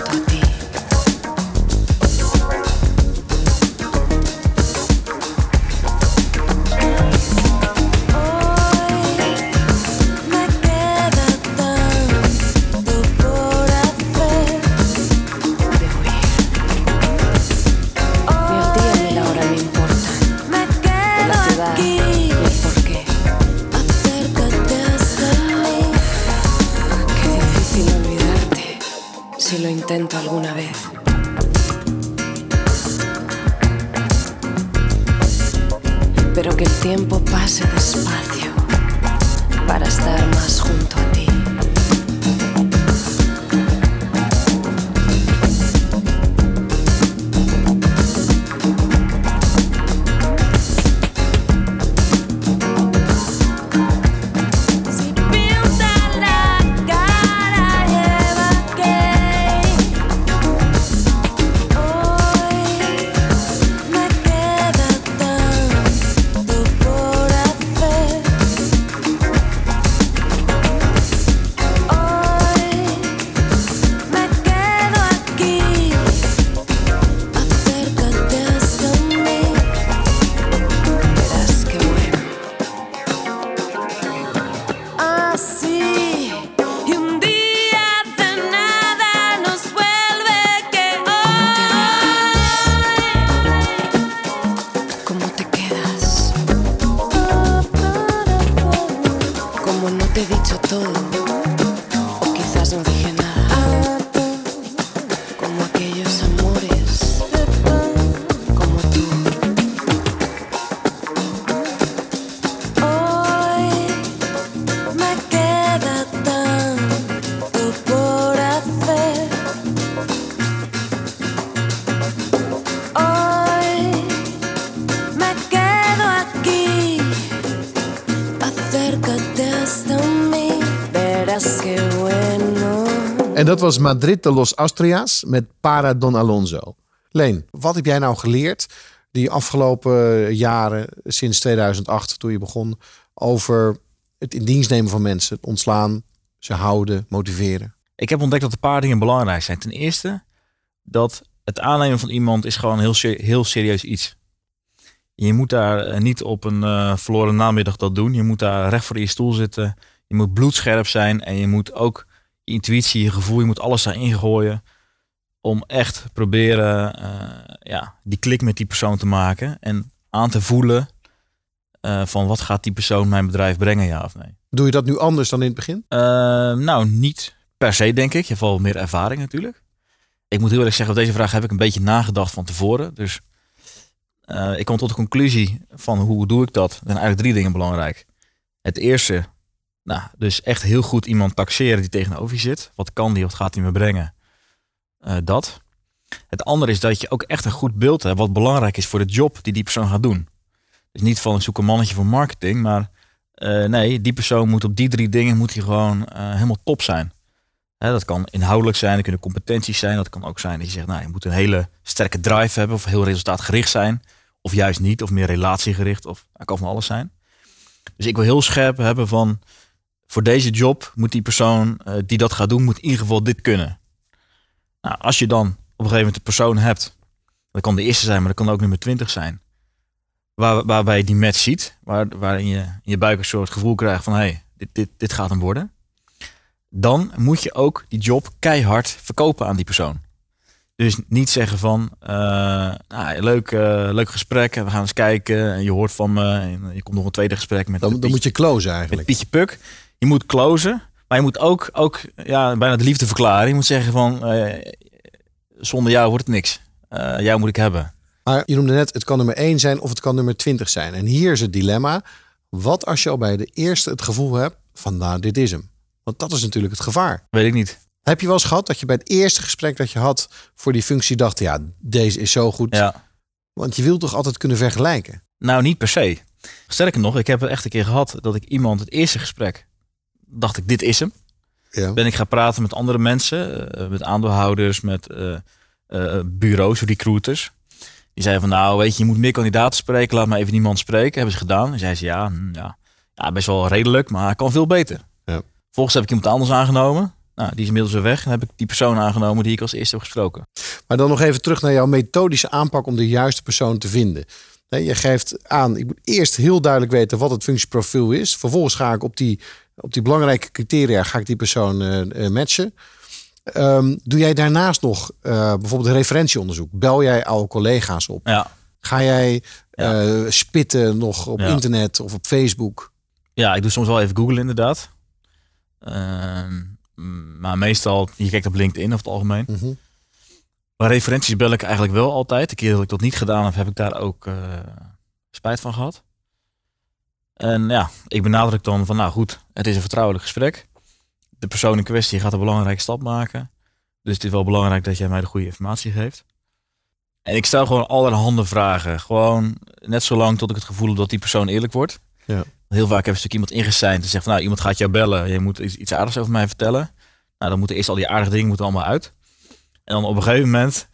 B: En dat was Madrid de Los Austrias met Para Don Alonso. Leen, wat heb jij nou geleerd die afgelopen jaren, sinds 2008 toen je begon, over het in dienst nemen van mensen, ontslaan, ze houden, motiveren?
C: Ik heb ontdekt dat een paar dingen belangrijk zijn. Ten eerste dat het aannemen van iemand is gewoon heel, heel serieus iets. Je moet daar eh, niet op een eh, verloren namiddag dat doen. Je moet daar recht voor je stoel zitten. Je moet bloedscherp zijn en je moet ook je intuïtie, je gevoel, je moet alles daarin gooien. om echt proberen eh, ja, die klik met die persoon te maken en aan te voelen eh, van wat gaat die persoon mijn bedrijf brengen, ja of nee.
B: Doe je dat nu anders dan in het begin?
C: Eh, nou, niet per se, denk ik. Je hebt wel meer ervaring natuurlijk. Ik moet heel eerlijk zeggen, op deze vraag heb ik een beetje nagedacht van tevoren. Dus ik kom tot de conclusie van hoe doe ik dat? Er zijn eigenlijk drie dingen belangrijk. Het eerste, nou, dus echt heel goed iemand taxeren die tegenover je zit. Wat kan die, wat gaat die me brengen? Eh, dat. Het andere is dat je ook echt een goed beeld hebt wat belangrijk is voor de job die die persoon gaat doen. Dus niet van ik zoek een mannetje voor marketing, maar eh, nee, die persoon moet op die drie dingen moet hij gewoon eh, helemaal top zijn. Hè, dat kan inhoudelijk zijn, dat kunnen competenties zijn. Dat kan ook zijn dat je zegt, nou, je moet een hele sterke drive hebben of heel resultaatgericht zijn. Of juist niet, of meer relatiegericht, of dat kan van alles zijn. Dus ik wil heel scherp hebben van, voor deze job moet die persoon eh, die dat gaat doen, moet in ieder geval dit kunnen. Nou, als je dan op een gegeven moment een persoon hebt, dat kan de eerste zijn, maar dat kan ook nummer 20 zijn. Waar, waarbij je die match ziet, waar, waarin je in je buik een soort gevoel krijgt van hé, hey, dit, dit, dit gaat hem worden. Dan moet je ook die job keihard verkopen aan die persoon. Dus niet zeggen van, eh, nou, leuk, eh, leuk gesprek, we gaan eens kijken. En je hoort van me, en je komt nog een tweede gesprek met,
B: Dan, dan moet je closen
C: met
B: eigenlijk.
C: Pietje Puk. Je moet closen, maar je moet ook, ook ja, bijna de liefde verklaren. Je moet zeggen van, eh, zonder jou wordt het niks. Eh, jou moet ik hebben.
B: Maar je noemde net, het kan nummer 1 zijn of het kan nummer 20 zijn. En hier is het dilemma. Wat als je al bij de eerste het gevoel hebt van nou, dit is hem. Want dat is natuurlijk het gevaar.
C: Weet ik niet.
B: Heb je wel eens gehad dat je bij het eerste gesprek dat je had voor die functie dacht, ja, deze is zo goed.
C: Ja.
B: Want je wilt toch altijd kunnen vergelijken.
C: Nou, niet per se. Sterker nog, ik heb het echt een keer gehad dat ik iemand het eerste gesprek dacht ik, dit is hem.
B: Ja.
C: Ben ik gaan praten met andere mensen, eh, met aandeelhouders, met eh, eh, bureaus, recruiters. Die zeiden van, nou, weet je, je moet meer kandidaten spreken, laat maar even niemand spreken. Hebben ze gedaan. En zei ze, ja, hm, ja, ja, best wel redelijk, maar hij kan veel beter.
B: Ja.
C: Volgens heb ik iemand anders aangenomen. Nou, die is inmiddels weer weg. En heb ik die persoon aangenomen die ik als eerste heb gesproken.
B: Maar dan nog even terug naar jouw methodische aanpak om de juiste persoon te vinden. Nee, je geeft aan, ik moet eerst heel duidelijk weten wat het functieprofiel is. Vervolgens ga ik op die, op die belangrijke criteria ga ik die persoon eh, eh, matchen. Ehm, doe jij daarnaast nog eh, bijvoorbeeld een referentieonderzoek? Bel jij oude collega's op?
C: Ja,
B: Ga jij spitten nog op
C: Ja.
B: internet of op Facebook?
C: ja ik doe soms wel even Google inderdaad. Ehm, maar meestal, je kijkt op LinkedIn over het algemeen.
B: Mhm.
C: Maar referenties bel ik eigenlijk wel altijd. De keer dat ik dat niet gedaan heb, heb ik daar ook spijt van gehad. En ja, ik benadruk dan van, nou goed, het is een vertrouwelijk gesprek. De persoon in kwestie gaat een belangrijke stap maken. Dus het is wel belangrijk dat jij mij de goede informatie geeft. En ik stel gewoon allerhande vragen. Gewoon net zo lang tot ik het gevoel heb dat die persoon eerlijk wordt.
B: Ja.
C: Heel vaak heb ik iemand ingeseind en zegt van, nou, iemand gaat jou bellen. Je moet iets, iets aardigs over mij vertellen. Nou, dan moeten eerst al die aardige dingen moeten allemaal uit. En dan op een gegeven moment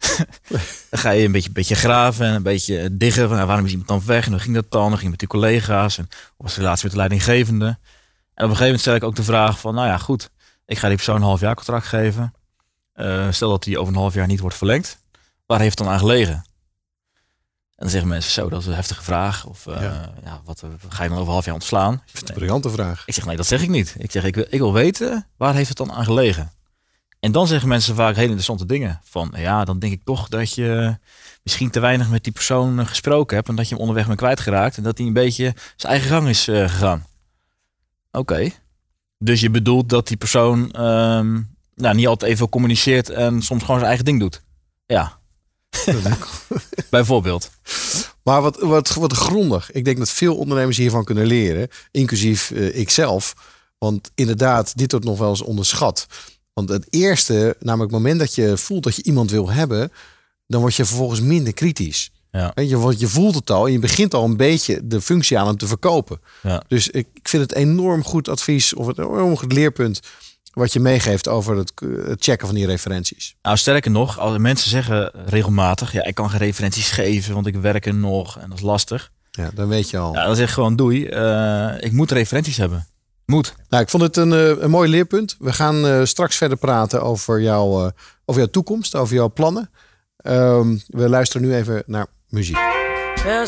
C: *laughs* ga je een beetje, beetje graven en een beetje diggen. Van, nou, waarom is iemand dan weg? En hoe ging dat dan? Dan ging met die collega's en was de relatie met de leidinggevende? En op een gegeven moment stel ik ook de vraag van, nou ja, goed. Ik ga die persoon een half jaar contract geven. Eh, stel dat die over een half jaar niet wordt verlengd. Waar heeft het dan aan gelegen? En dan zeggen mensen, zo, dat is een heftige vraag. Of eh,
B: Ja.
C: ja. wat eh, ga je dan over een half jaar ontslaan?
B: Een briljante vraag.
C: Ik zeg, nee, dat zeg ik niet. Ik zeg, ik wil, ik wil weten, waar heeft het dan aan gelegen? En dan zeggen mensen vaak hele interessante dingen. Van, ja, dan denk ik toch dat je misschien te weinig met die persoon eh, gesproken hebt. En dat je hem onderweg bent kwijtgeraakt. En dat hij een beetje zijn eigen gang is eh, gegaan. Oké. Dus je bedoelt dat die persoon ehm, nou, niet altijd even communiceert en soms gewoon zijn eigen ding doet. Ja. *laughs* Bijvoorbeeld.
B: Maar wat, wat, wat grondig. Ik denk dat veel ondernemers hiervan kunnen leren. Inclusief eh, ikzelf. Want inderdaad, dit wordt nog wel eens onderschat. Want het eerste, namelijk het moment dat je voelt dat je iemand wil hebben, dan word je vervolgens minder kritisch.
C: Ja.
B: Weet je, want je voelt het al en je begint al een beetje de functie aan hem te verkopen.
C: Ja.
B: Dus ik, ik vind het enorm goed advies of het enorm goed leerpunt wat je meegeeft over het, het checken van die referenties.
C: Nou, sterker nog, als mensen zeggen regelmatig, ja, ik kan geen referenties geven, want ik werk er nog en dat is lastig.
B: Ja, dan weet je al.
C: Ja, dan zeg ik gewoon doei. eh, ik moet referenties hebben. Moet.
B: Nou, ik vond het een, eh, een mooi leerpunt. We gaan eh, straks verder praten over, jouw eh, over jouw toekomst, over jouw plannen. Ehm, we luisteren nu even naar muziek.
L: Well,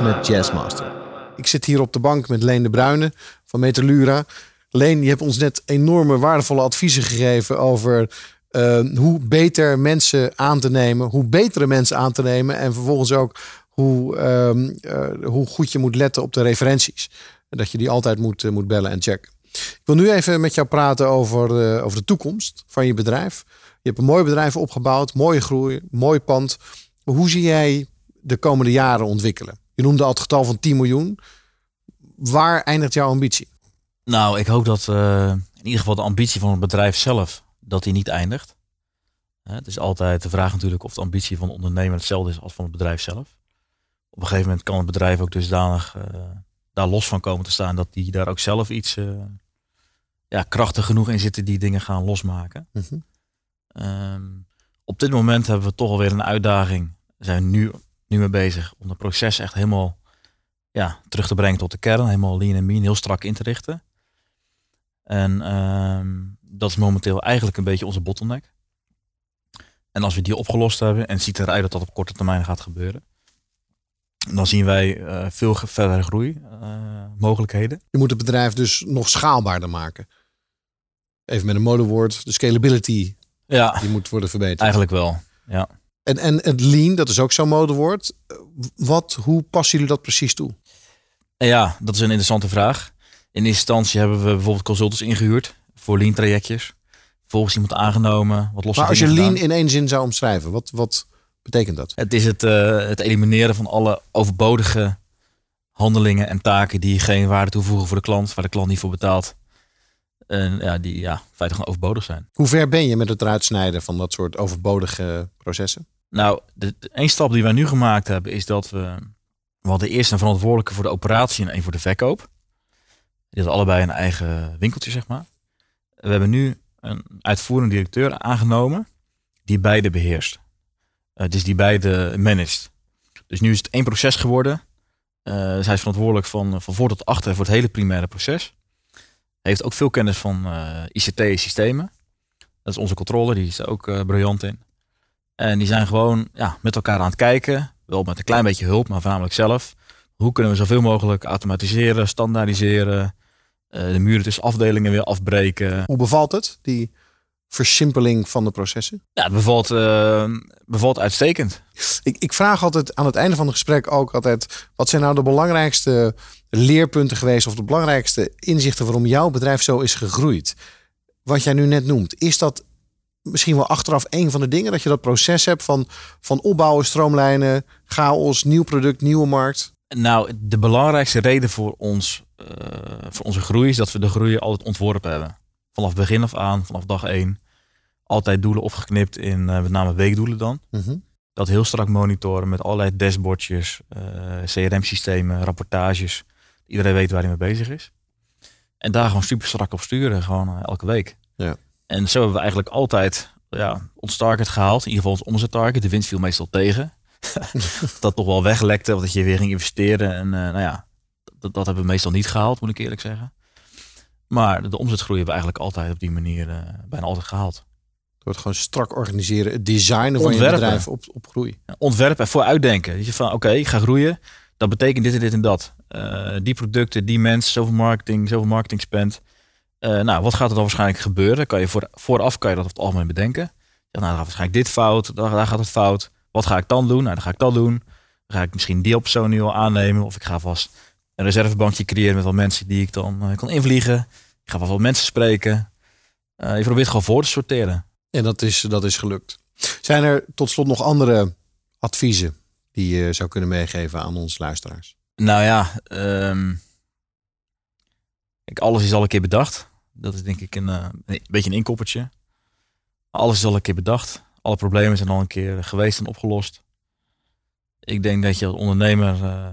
B: Met Jazzmaster. Ik zit hier op de bank met Leen de Bruyne van Metalura. Leen, je hebt ons net enorme waardevolle adviezen gegeven over eh, hoe beter mensen aan te nemen, hoe betere mensen aan te nemen en vervolgens ook hoe, ehm, eh, hoe goed je moet letten op de referenties. Dat je die altijd moet, eh, moet bellen en checken. Ik wil nu even met jou praten over, over de toekomst van je bedrijf. Je hebt een mooi bedrijf opgebouwd, mooie groei, mooi pand. Hoe zie jij de komende jaren ontwikkelen? Je noemde al het getal van 10 miljoen. Waar eindigt jouw ambitie?
C: Nou, ik hoop dat eh, in ieder geval de ambitie van het bedrijf zelf, dat die niet eindigt. Hè, Het is altijd de vraag natuurlijk of de ambitie van de ondernemer hetzelfde is als van het bedrijf zelf. Op een gegeven moment kan het bedrijf ook dusdanig eh, daar los van komen te staan dat die daar ook zelf iets eh, ja, krachtig genoeg in zitten die dingen gaan losmaken.
B: Mhm.
C: Ehm, op dit moment hebben we toch alweer een uitdaging. We zijn nu, nu mee bezig om het proces echt helemaal ja, terug te brengen tot de kern. Helemaal lean en mean, heel strak in te richten. En ehm, dat is momenteel eigenlijk een beetje onze bottleneck. En als we die opgelost hebben, en het ziet eruit dat dat op korte termijn gaat gebeuren, dan zien wij eh, veel verdere groei eh, mogelijkheden.
B: Je moet het bedrijf dus nog schaalbaarder maken. Even met een modewoord, de scalability
C: Ja,
B: die moet worden verbeterd.
C: eigenlijk wel. Ja.
B: En, en het lean, dat is ook zo'n modewoord. Wat, hoe passen jullie dat precies toe?
C: Ja, dat is een interessante vraag. In eerste instantie hebben we bijvoorbeeld consultants ingehuurd voor lean trajectjes. Vervolgens iemand aangenomen, wat losse
B: Maar als je lean
C: gedaan.
B: in één zin zou omschrijven, wat, wat betekent dat?
C: Het is het, eh, het elimineren van alle overbodige handelingen en taken die geen waarde toevoegen voor de klant, waar de klant niet voor betaalt. En ja, die ja, in feite gewoon overbodig zijn.
B: Hoe ver ben je met het eruit snijden van dat soort overbodige processen?
C: Nou, de, de één stap die wij nu gemaakt hebben is dat we... We hadden eerst een verantwoordelijke voor de operatie en één voor de verkoop. Die hadden allebei een eigen winkeltje, zeg maar. We hebben nu een uitvoerend directeur aangenomen die beide beheerst. Eh, dus die beide managt. Dus nu is het één proces geworden. Eh, hij is verantwoordelijk van, van voor tot achter voor het hele primaire proces. Heeft ook veel kennis van eh, ICT-systemen. Dat is onze controller, die is er ook eh, briljant in. En die zijn gewoon ja, met elkaar aan het kijken. Wel met een klein beetje hulp, maar voornamelijk zelf. Hoe kunnen we zoveel mogelijk automatiseren, standaardiseren. eh, de muren tussen afdelingen weer afbreken.
B: Hoe bevalt het, die versimpeling van de processen?
C: Ja, het bevalt, bevalt uitstekend.
B: Ik, ik vraag altijd aan het einde van het gesprek ook altijd... wat zijn nou de belangrijkste leerpunten geweest... of de belangrijkste inzichten waarom jouw bedrijf zo is gegroeid? Wat jij nu net noemt, is dat misschien wel achteraf een van de dingen... dat je dat proces hebt van, van opbouwen, stroomlijnen, chaos, nieuw product, nieuwe markt?
C: Nou, de belangrijkste reden voor, ons, eh, voor onze groei is dat we de groei altijd ontworpen hebben. Vanaf begin af aan, vanaf dag één. Altijd doelen opgeknipt in eh, met name weekdoelen dan.
B: Mhm.
C: Dat heel strak monitoren met allerlei dashboardjes, eh, CRM-systemen, rapportages. Iedereen weet waar hij mee bezig is. En daar gewoon super strak op sturen, gewoon eh, elke week.
B: Ja.
C: En zo hebben we eigenlijk altijd ja, ons target gehaald. In ieder geval ons omzettarget. De winst viel meestal tegen. *laughs* dat toch wel weglekte, dat je weer ging investeren. En eh, nou ja, dat, dat hebben we meestal niet gehaald, moet ik eerlijk zeggen. Maar de omzetgroei hebben we eigenlijk altijd op die manier eh, bijna altijd gehaald.
B: Door het gewoon strak organiseren, het designen van je bedrijf op, op groei.
C: ontwerpen en vooruitdenken. Dat je van, oké, ik ga groeien. Dat betekent dit en dit en dat. Eh, die producten, die mensen, zoveel marketing, zoveel marketing spend. Eh, nou, wat gaat er dan waarschijnlijk gebeuren? Kan je voor, vooraf kan je dat op het algemeen bedenken. Ja, nou, dan waarschijnlijk dit fout, daar, gaat het fout. Wat ga ik dan doen? Nou, dan ga ik dat doen. Dan ga ik misschien die persoon nu al aannemen. Of ik ga vast een reservebankje creëren met wat mensen die ik dan eh, kan invliegen. Ik ga vast wat mensen spreken. Je probeert gewoon voor te sorteren.
B: En dat is, dat is gelukt. Zijn er tot slot nog andere adviezen die je zou kunnen meegeven aan onze luisteraars?
C: Nou ja, ehm, kijk, alles is al een keer bedacht. Dat is denk ik een, eh, een beetje een inkoppertje. Alles is al een keer bedacht. Alle problemen zijn al een keer geweest en opgelost. Ik denk dat je als ondernemer eh,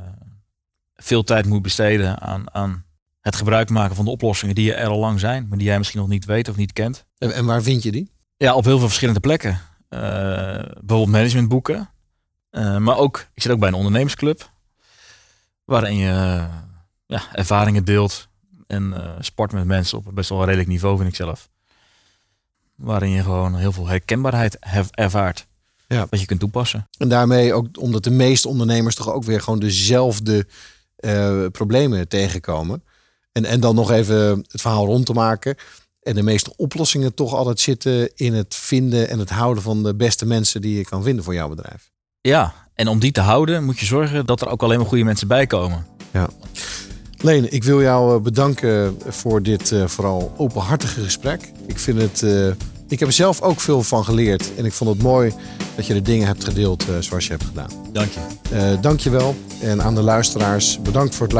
C: veel tijd moet besteden aan, aan het gebruik maken van de oplossingen die er al lang zijn, maar die jij misschien nog niet weet of niet kent.
B: En, en waar vind je die?
C: Ja, op heel veel verschillende plekken. Eh, bijvoorbeeld managementboeken. Maar ook, ik zit ook bij een ondernemersclub. Waarin je eh, ja, ervaringen deelt. En eh, sport met mensen op een best wel redelijk niveau, vind ik zelf. Waarin je gewoon heel veel herkenbaarheid hef- ervaart.
B: Ja.
C: wat je kunt toepassen.
B: En daarmee ook omdat de meeste ondernemers toch ook weer gewoon dezelfde eh, problemen tegenkomen. En, en dan nog even het verhaal rond te maken. En de meeste oplossingen toch altijd zitten in het vinden en het houden van de beste mensen die je kan vinden voor jouw bedrijf.
C: Ja, en om die te houden moet je zorgen dat er ook alleen maar goede mensen bij komen.
B: Ja. Leen, ik wil jou eh, bedanken voor dit eh, vooral openhartige gesprek. Ik vind het. eh, ik heb er zelf ook veel van geleerd. En ik vond het mooi dat je de dingen hebt gedeeld zoals je hebt gedaan.
C: Dank je.
B: Dank je wel. En aan de luisteraars, bedankt voor het luisteren.